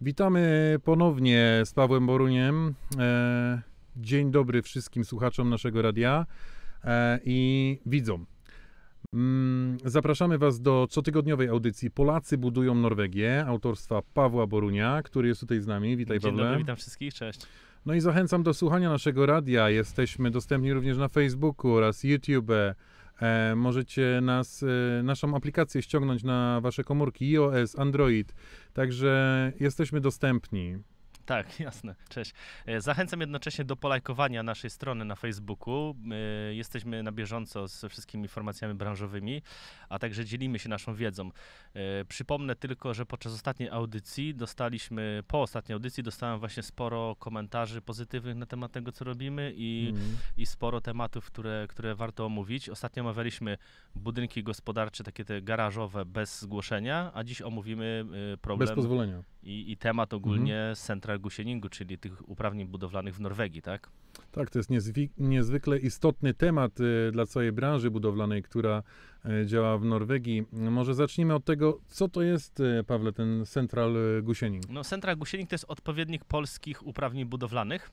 Witamy ponownie z Pawłem Boruniem. E, dzień dobry wszystkim słuchaczom naszego radia e, i widzom. Mm, zapraszamy Was do cotygodniowej audycji Polacy budują Norwegię autorstwa Pawła Borunia, który jest tutaj z nami. Witaj Dzień Pawle. dobry, witam wszystkich, cześć. No i zachęcam do słuchania naszego radia. Jesteśmy dostępni również na Facebooku oraz YouTube. E, możecie nas, e, naszą aplikację ściągnąć na wasze komórki iOS, Android. Także jesteśmy dostępni. Tak, jasne, cześć. E, Zachęcam jednocześnie do polajkowania naszej strony na Facebooku. E, Jesteśmy na bieżąco ze wszystkimi informacjami branżowymi, a także dzielimy się naszą wiedzą. E, Przypomnę tylko, że podczas ostatniej audycji dostaliśmy, po ostatniej audycji dostałem właśnie sporo komentarzy pozytywnych na temat tego, co robimy i Mm. i sporo tematów, które, które warto omówić. Ostatnio omawialiśmy budynki gospodarcze, takie te garażowe bez zgłoszenia, a dziś omówimy problem Bez pozwolenia. I, i temat ogólnie central gusieningu, czyli tych uprawnień budowlanych w Norwegii, tak? Tak, to jest niezwykle istotny temat y, dla całej branży budowlanej, która y, działa w Norwegii. Może zacznijmy od tego, co to jest, y, Pawle, ten Central Gusiening. No, central gusienik to jest odpowiednik polskich uprawnień budowlanych.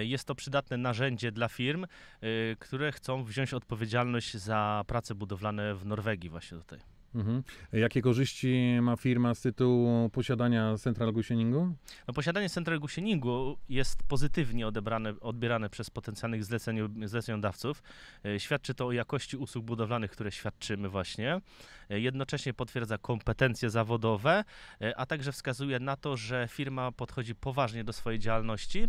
Jest to przydatne narzędzie dla firm, które chcą wziąć odpowiedzialność za prace budowlane w Norwegii właśnie tutaj. Mhm. Jakie korzyści ma firma z tytułu posiadania Central Gusieningu? No, posiadanie central gusieningu jest pozytywnie odebrane, odbierane przez potencjalnych zleceniodawców. E, Świadczy to o jakości usług budowlanych, które świadczymy właśnie. E, Jednocześnie potwierdza kompetencje zawodowe, e, a także wskazuje na to, że firma podchodzi poważnie do swojej działalności.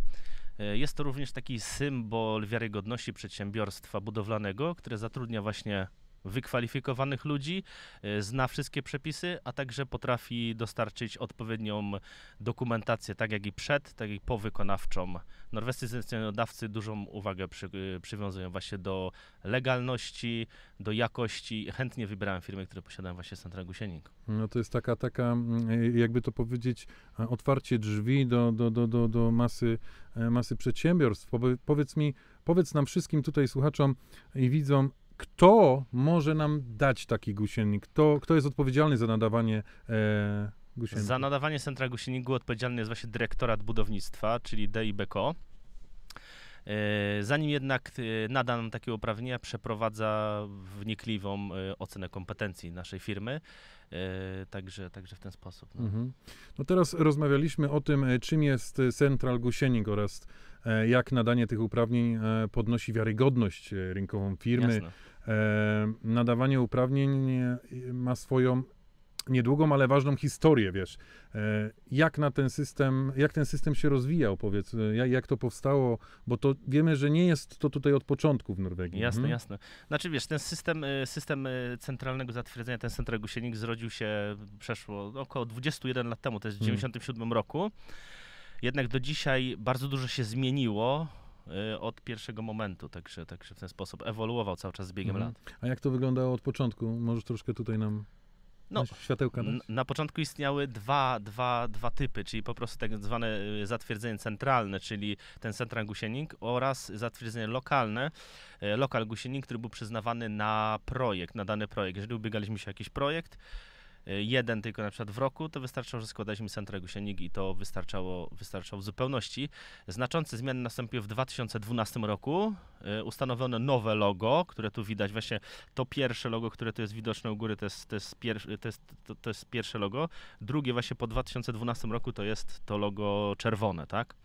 Jest to również taki symbol wiarygodności przedsiębiorstwa budowlanego, które zatrudnia właśnie wykwalifikowanych ludzi, e, zna wszystkie przepisy, a także potrafi dostarczyć odpowiednią dokumentację, tak jak i przed, tak jak i po wykonawczą. Norwescy zleceniodawcy dużą uwagę przy, y, przywiązują właśnie do legalności, do jakości. Chętnie wybierałem firmy, które posiadają właśnie Central Gusienik. No to jest taka, taka mm, jakby to powiedzieć, e, otwarcie drzwi do, do, do, do, do masy, e, masy przedsiębiorstw. Powie- Powiedz mi, powiedz nam wszystkim tutaj słuchaczom i widzom, kto może nam dać taki gusiennik? Kto, kto jest odpowiedzialny za nadawanie e, gusiennika? Za nadawanie Central Gusieningu odpowiedzialny jest właśnie dyrektorat budownictwa, czyli DIBKO. E, Zanim jednak e, nada nam takie uprawnienia, przeprowadza wnikliwą e, ocenę kompetencji naszej firmy. Także, także w ten sposób. No. Mhm. No teraz rozmawialiśmy o tym, czym jest Central Gusienik oraz jak nadanie tych uprawnień e, podnosi wiarygodność e, rynkową firmy. Jasne. E, nadawanie uprawnień e, ma swoją niedługą, ale ważną historię, wiesz. E, jak na ten system, jak ten system się rozwijał, powiedz, e, jak, to powstało, bo to wiemy, że nie jest to tutaj od początku w Norwegii. Jasne, Mhm. jasne. Znaczy wiesz, ten system, system centralnego zatwierdzenia, ten central gusienik zrodził się przeszło około 21 lat temu, to jest w Mm. 97 roku. Jednak do dzisiaj bardzo dużo się zmieniło y, od pierwszego momentu, także, także w ten sposób ewoluował cały czas z biegiem Mhm. lat. A jak to wyglądało od początku? Możesz troszkę tutaj nam No, światełka dać? Na początku istniały dwa, dwa, dwa typy, czyli po prostu tak zwane y, zatwierdzenie centralne, czyli ten central gusienik oraz zatwierdzenie lokalne, e, lokal gusienik, który był przyznawany na projekt, na dany projekt. Jeżeli ubiegaliśmy się o jakiś projekt, jeden tylko na przykład w roku, to wystarczało, że składaliśmy central gusienik i to wystarczało, wystarczało w zupełności. Znaczące zmiany nastąpiły w 2012 roku. E, Ustanowiono nowe logo, które tu widać. Właśnie to pierwsze logo, które tu jest widoczne u góry, to jest, to jest, pier, to jest, to, to jest pierwsze logo. Drugie właśnie po 2012 roku to jest to logo czerwone, tak?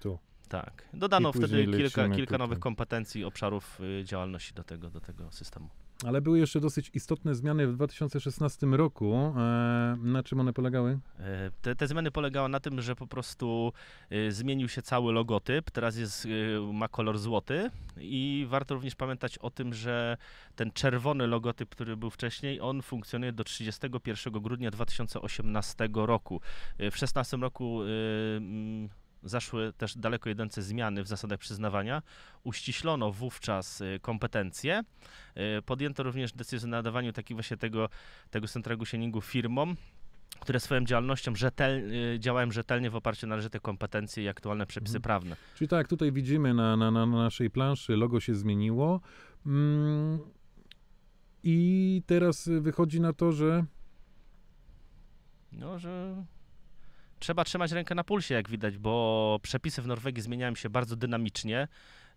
Tu. Tak. Dodano wtedy kilka, kilka nowych kompetencji, obszarów y, działalności do tego, do tego systemu. Ale były jeszcze dosyć istotne zmiany w 2016 roku. E, na czym one polegały? E, Te, te zmiany polegały na tym, że po prostu y, zmienił się cały logotyp, teraz jest, ma kolor złoty i warto również pamiętać o tym, że ten czerwony logotyp, który był wcześniej, on funkcjonuje do 31 grudnia 2018 roku. W 2016 roku zaszły też daleko idące zmiany w zasadach przyznawania. Uściślono wówczas y, kompetencje. Y, Podjęto również decyzję o nadawaniu takiego właśnie tego, tego centralnego sieningu firmom, które swoją działalnością rzetel, y, działają rzetelnie w oparciu o należyte kompetencje i aktualne przepisy Mhm. prawne. Czyli tak, tutaj widzimy na, na, na naszej planszy, logo się zmieniło. Mm, I teraz wychodzi na to, że No, że Trzeba trzymać rękę na pulsie, jak widać, bo przepisy w Norwegii zmieniają się bardzo dynamicznie.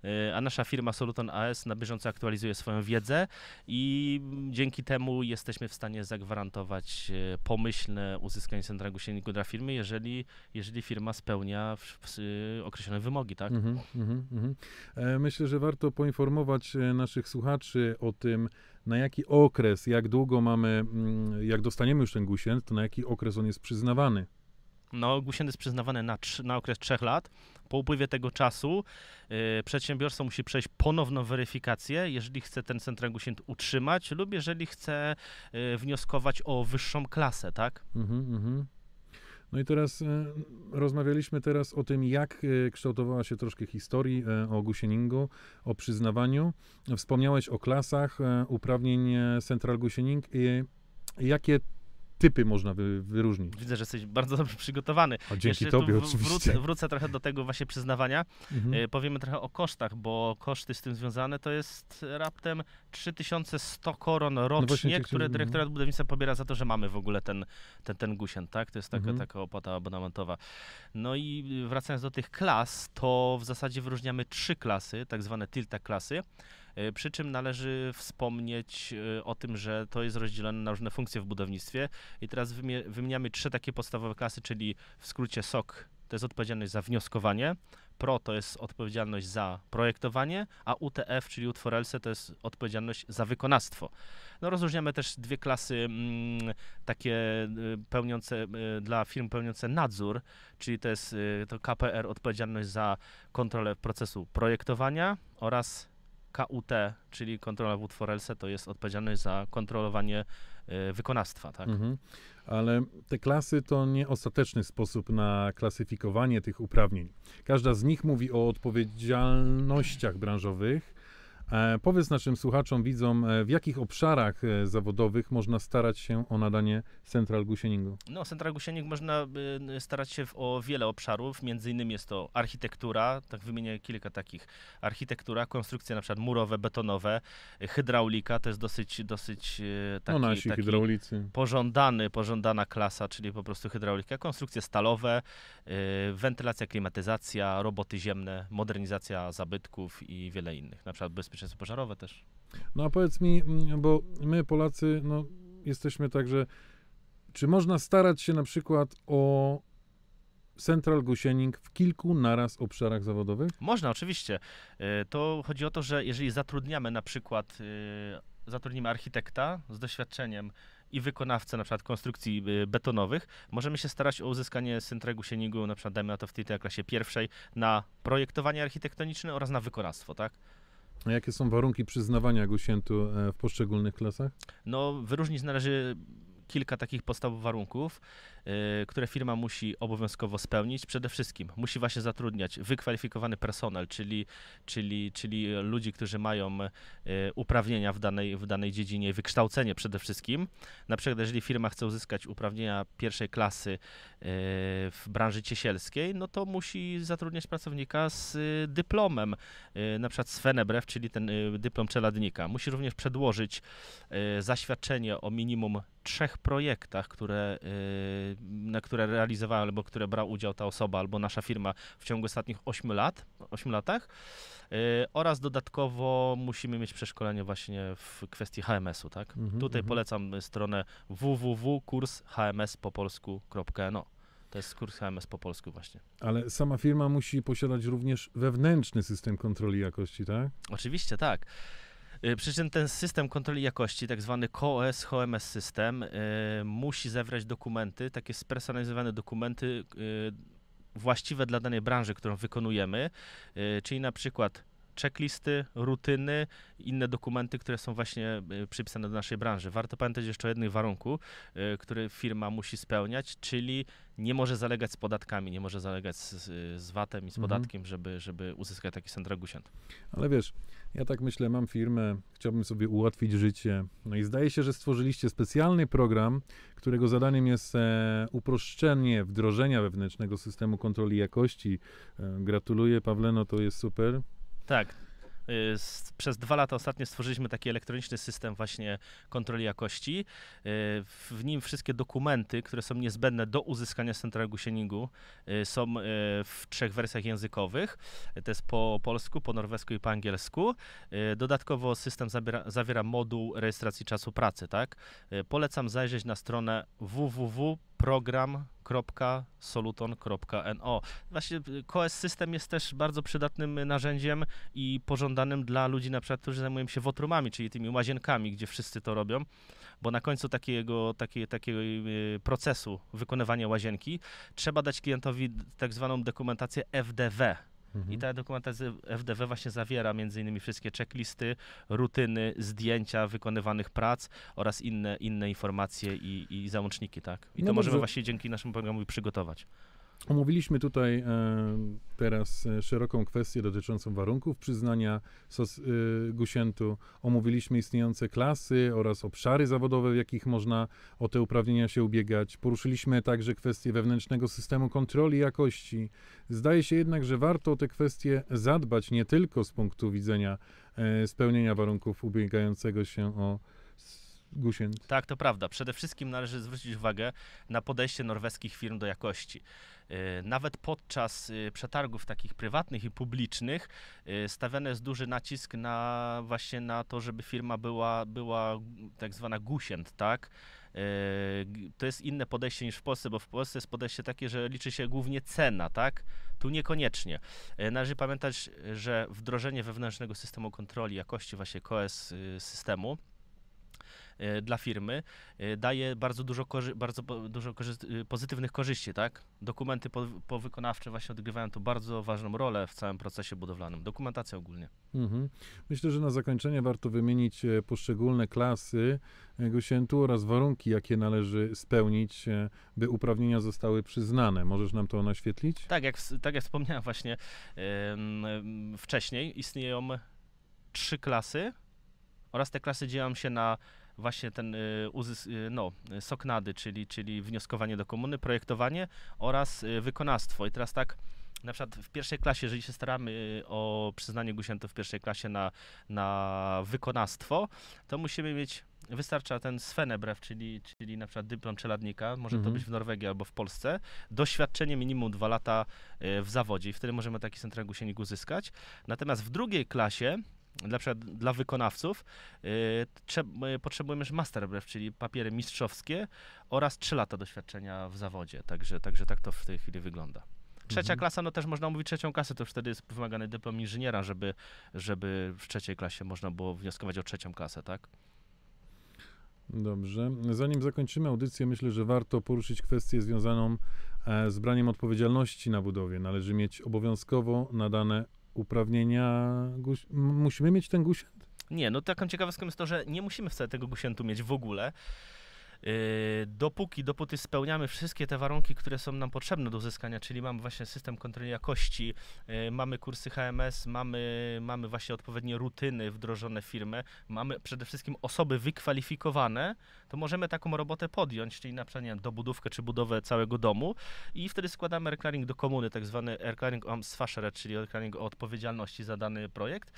y, A nasza firma Soluton AS na bieżąco aktualizuje swoją wiedzę i dzięki temu jesteśmy w stanie zagwarantować y, pomyślne uzyskanie centra gusienniku dla firmy, jeżeli, jeżeli firma spełnia y, określone wymogi, tak? Mhm, mhm, mhm. E, Myślę, że warto poinformować naszych słuchaczy o tym, na jaki okres, jak długo mamy, mm, jak dostaniemy już ten gusien, to na jaki okres on jest przyznawany. No, Gusien jest przyznawany na, na okres 3 lat. Po upływie tego czasu y, przedsiębiorca musi przejść ponowną weryfikację, jeżeli chce ten central Gusien utrzymać lub jeżeli chce y, wnioskować o wyższą klasę, tak? Mhm, mhm. No i teraz e, rozmawialiśmy teraz o tym, jak e, kształtowała się troszkę historii e, o gusieningu, o przyznawaniu. Wspomniałeś o klasach uprawnień Central Gusiening. Jakie typy można wy, wyróżnić? Widzę, że jesteś bardzo dobrze przygotowany. A dzięki Jeszcze tobie w- oczywiście. Wrócę, wrócę trochę do tego właśnie przyznawania. Mhm. Y, Powiemy trochę o kosztach, bo koszty z tym związane to jest raptem 3100 koron rocznie, No właśnie cię które dyrektorat budownictwa pobiera za to, że mamy w ogóle ten, ten, ten gusien, tak? To jest taka, Mhm. taka opłata abonamentowa. No i wracając do tych klas, to w zasadzie wyróżniamy trzy klasy, tak zwane tilta klasy. Y, Przy czym należy wspomnieć y, o tym, że to jest rozdzielone na różne funkcje w budownictwie. I teraz wymie- wymieniamy trzy takie podstawowe klasy, czyli w skrócie SOK to jest odpowiedzialność za wnioskowanie, PRO to jest odpowiedzialność za projektowanie, a UTF, czyli utwór LC, to jest odpowiedzialność za wykonawstwo. No rozróżniamy też dwie klasy mm, takie y, pełniące, y, dla firm pełniące nadzór, czyli to jest y, to KPR odpowiedzialność za kontrolę procesu projektowania oraz KUT, czyli kontrola w utwór LC, to jest odpowiedzialność za kontrolowanie y, wykonawstwa, tak? Mhm. Ale te klasy to nie ostateczny sposób na klasyfikowanie tych uprawnień. Każda z nich mówi o odpowiedzialnościach branżowych. E, powiedz naszym słuchaczom, widzom, e, w jakich obszarach e, zawodowych można starać się o nadanie Central Gusieningu. No, Central Gusienik można starać się o wiele obszarów, między innymi jest to architektura, tak wymienię kilka takich. Architektura, konstrukcje na przykład murowe, betonowe, hydraulika, to jest dosyć, dosyć y, taki, no nasi taki hydraulicy. pożądany, pożądana klasa, czyli po prostu hydraulika, konstrukcje stalowe, wentylacja, klimatyzacja, roboty ziemne, modernizacja zabytków i wiele innych, na przykład bezpieczeństwo pożarowe też. No a powiedz mi, mm, bo my Polacy, no jesteśmy także, czy można starać się na przykład o Central Gusiening w kilku naraz obszarach zawodowych? Można, oczywiście. Y, To chodzi o to, że jeżeli zatrudniamy na przykład, y, zatrudnimy architekta z doświadczeniem i wykonawcę na przykład konstrukcji y, betonowych, możemy się starać o uzyskanie Centregu Sieningu, na przykład dajmy na to w tej klasie pierwszej, na projektowanie architektoniczne oraz na wykonawstwo, tak? A jakie są warunki przyznawania gusientu e, w poszczególnych klasach? No, wyróżnić należy kilka takich podstawowych warunków, y, które firma musi obowiązkowo spełnić. Przede wszystkim musi właśnie zatrudniać wykwalifikowany personel, czyli, czyli, czyli ludzi, którzy mają y, uprawnienia w danej, w danej dziedzinie, wykształcenie przede wszystkim. Na przykład, jeżeli firma chce uzyskać uprawnienia pierwszej klasy y, w branży ciesielskiej, no to musi zatrudniać pracownika z dyplomem, na przykład z FENEBREW, czyli ten dyplom czeladnika. Musi również przedłożyć zaświadczenie o minimum trzech projektach, które, y, na które realizowała albo które brał udział ta osoba albo nasza firma w ciągu ostatnich 8 lat, 8 latach y, oraz dodatkowo musimy mieć przeszkolenie właśnie w kwestii HMS-u, tak? Mhm, Tutaj mhm. polecam stronę www.kurshmspopolsku.no. To jest kurs HMS po polsku właśnie. Ale sama firma musi posiadać również wewnętrzny system kontroli jakości, tak? Oczywiście, tak. Y, Przy czym ten system kontroli jakości, tak zwany KOS, HMS system, y, musi zawierać dokumenty, takie spersonalizowane dokumenty y, właściwe dla danej branży, którą wykonujemy, czyli na przykład checklisty, rutyny, inne dokumenty, które są właśnie y, przypisane do naszej branży. Warto pamiętać jeszcze o jednym warunku, y, który firma musi spełniać, czyli nie może zalegać z podatkami, nie może zalegać z, z VAT-em i z Mhm. podatkiem, żeby, żeby uzyskać taki centragusiant. Ale wiesz, ja tak myślę, mam firmę, chciałbym sobie ułatwić życie. No i zdaje się, że stworzyliście specjalny program, którego zadaniem jest e, uproszczenie wdrożenia wewnętrznego systemu kontroli jakości. E, gratuluję, Pawleno, to jest super. Tak. y, przez dwa lata ostatnio stworzyliśmy taki elektroniczny system właśnie kontroli jakości. Y, W nim wszystkie dokumenty, które są niezbędne do uzyskania Central Gusieningu y, są w trzech wersjach językowych. To jest po polsku, po norwesku i po angielsku. Dodatkowo system zabiera, zawiera moduł rejestracji czasu pracy, tak? Polecam zajrzeć na stronę www.program.soluton.no. Właśnie y, KOS System jest też bardzo przydatnym y, narzędziem i pożądanym dla ludzi, na przykład, którzy zajmują się wotrumami, czyli tymi łazienkami, gdzie wszyscy to robią, bo na końcu takiego, takie, takiego y, procesu wykonywania łazienki trzeba dać klientowi tak zwaną dokumentację FDW. Mhm. I ta dokumentacja FDW właśnie zawiera między innymi wszystkie checklisty, rutyny, zdjęcia wykonywanych prac oraz inne, inne informacje i, i załączniki, tak? I No to możemy dobrze. właśnie dzięki naszemu programowi przygotować. Omówiliśmy tutaj e, teraz e, szeroką kwestię dotyczącą warunków przyznania sos, e, gusientu. Omówiliśmy istniejące klasy oraz obszary zawodowe, w jakich można o te uprawnienia się ubiegać. Poruszyliśmy także kwestię wewnętrznego systemu kontroli jakości. Zdaje się jednak, że warto o te kwestie zadbać nie tylko z punktu widzenia e, spełnienia warunków ubiegającego się o gusięt. Tak, to prawda. Przede wszystkim należy zwrócić uwagę na podejście norweskich firm do jakości. Yy, Nawet podczas yy, przetargów takich prywatnych i publicznych yy, stawiany jest duży nacisk na właśnie na to, żeby firma była, była tak zwana gusięt, tak? To jest inne podejście niż w Polsce, bo w Polsce jest podejście takie, że liczy się głównie cena, tak? Tu niekoniecznie. Należy pamiętać, że wdrożenie wewnętrznego systemu kontroli jakości właśnie KOS yy, systemu e, dla firmy e, daje bardzo dużo, korzy- bardzo po- dużo korzy- y, pozytywnych korzyści, tak? Dokumenty po- powykonawcze właśnie odgrywają tu bardzo ważną rolę w całym procesie budowlanym. Dokumentacja ogólnie. Mhm. Myślę, że na zakończenie warto wymienić e, poszczególne klasy e, gusiętu oraz warunki, jakie należy spełnić, e, by uprawnienia zostały przyznane. Możesz nam to naświetlić? Tak jak, tak jak wspomniałem właśnie wcześniej, istnieją trzy klasy oraz te klasy dzielą się na właśnie ten y, y, no, soknady, czyli, czyli wnioskowanie do komuny, projektowanie oraz y, wykonawstwo. I teraz tak, na przykład w pierwszej klasie, jeżeli się staramy o przyznanie gusiętów w pierwszej klasie na, na wykonawstwo, to musimy mieć Wystarcza ten Svenebrew, czyli, czyli na przykład dyplom czeladnika, może Mhm. to być w Norwegii albo w Polsce, doświadczenie minimum dwa lata w zawodzie i wtedy możemy taki central gusienik uzyskać. Natomiast w drugiej klasie, dla, przykład dla wykonawców, e, potrzebujemy już master brew, czyli papiery mistrzowskie oraz 3 lata doświadczenia w zawodzie. Także, także tak to w tej chwili wygląda. Trzecia Mhm. klasa, no też można mówić trzecią klasę, to wtedy jest wymagany dyplom inżyniera, żeby, żeby w trzeciej klasie można było wnioskować o trzecią klasę, tak? Dobrze. Zanim zakończymy audycję, myślę, że warto poruszyć kwestię związaną e, z braniem odpowiedzialności na budowie. Należy mieć obowiązkowo nadane uprawnienia. Guś... Musimy mieć ten gusięt? Nie, no taką ciekawostką jest to, że nie musimy wcale tego gusiętu mieć w ogóle. Yy, dopóki, dopóty spełniamy wszystkie te warunki, które są nam potrzebne do uzyskania, czyli mamy właśnie system kontroli jakości, yy, mamy kursy HMS, mamy, mamy właśnie odpowiednie rutyny wdrożone w firmę, mamy przede wszystkim osoby wykwalifikowane, to możemy taką robotę podjąć, czyli na przykład nie dobudówkę czy budowę całego domu i wtedy składamy erklaring do komuny, tak zwany erklaring om Sfashere, czyli erklaring o odpowiedzialności za dany projekt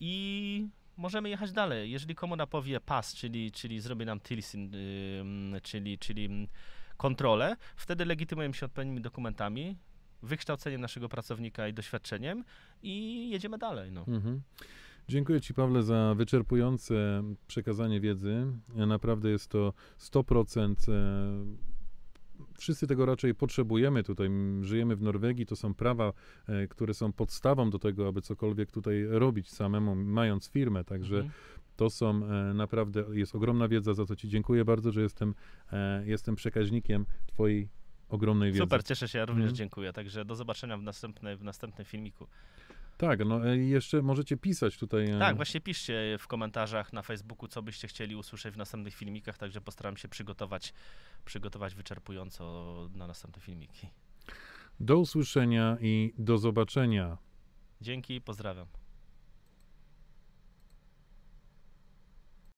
i możemy jechać dalej. Jeżeli komuna powie pas, czyli, czyli zrobi nam tilsin, ym, czyli, czyli kontrolę, wtedy legitymujemy się odpowiednimi dokumentami, wykształceniem naszego pracownika i doświadczeniem i jedziemy dalej. No. Mhm. Dziękuję Ci, Pawle, za wyczerpujące przekazanie wiedzy. Naprawdę jest to 100%. Wszyscy tego raczej potrzebujemy tutaj. Żyjemy w Norwegii, to są prawa, e, które są podstawą do tego, aby cokolwiek tutaj robić samemu, mając firmę. Także Mhm. to są e, naprawdę, jest ogromna wiedza, za to Ci dziękuję bardzo, że jestem, e, jestem przekaźnikiem Twojej ogromnej wiedzy. Super, cieszę się, ja również Mhm. dziękuję. Także do zobaczenia w, następnej, w następnym filmiku. Tak, no e, i jeszcze możecie pisać tutaj. e, Tak, właśnie piszcie w komentarzach na Facebooku, co byście chcieli usłyszeć w następnych filmikach, także postaram się przygotować, przygotować wyczerpująco na następne filmiki. Do usłyszenia i do zobaczenia. Dzięki, pozdrawiam.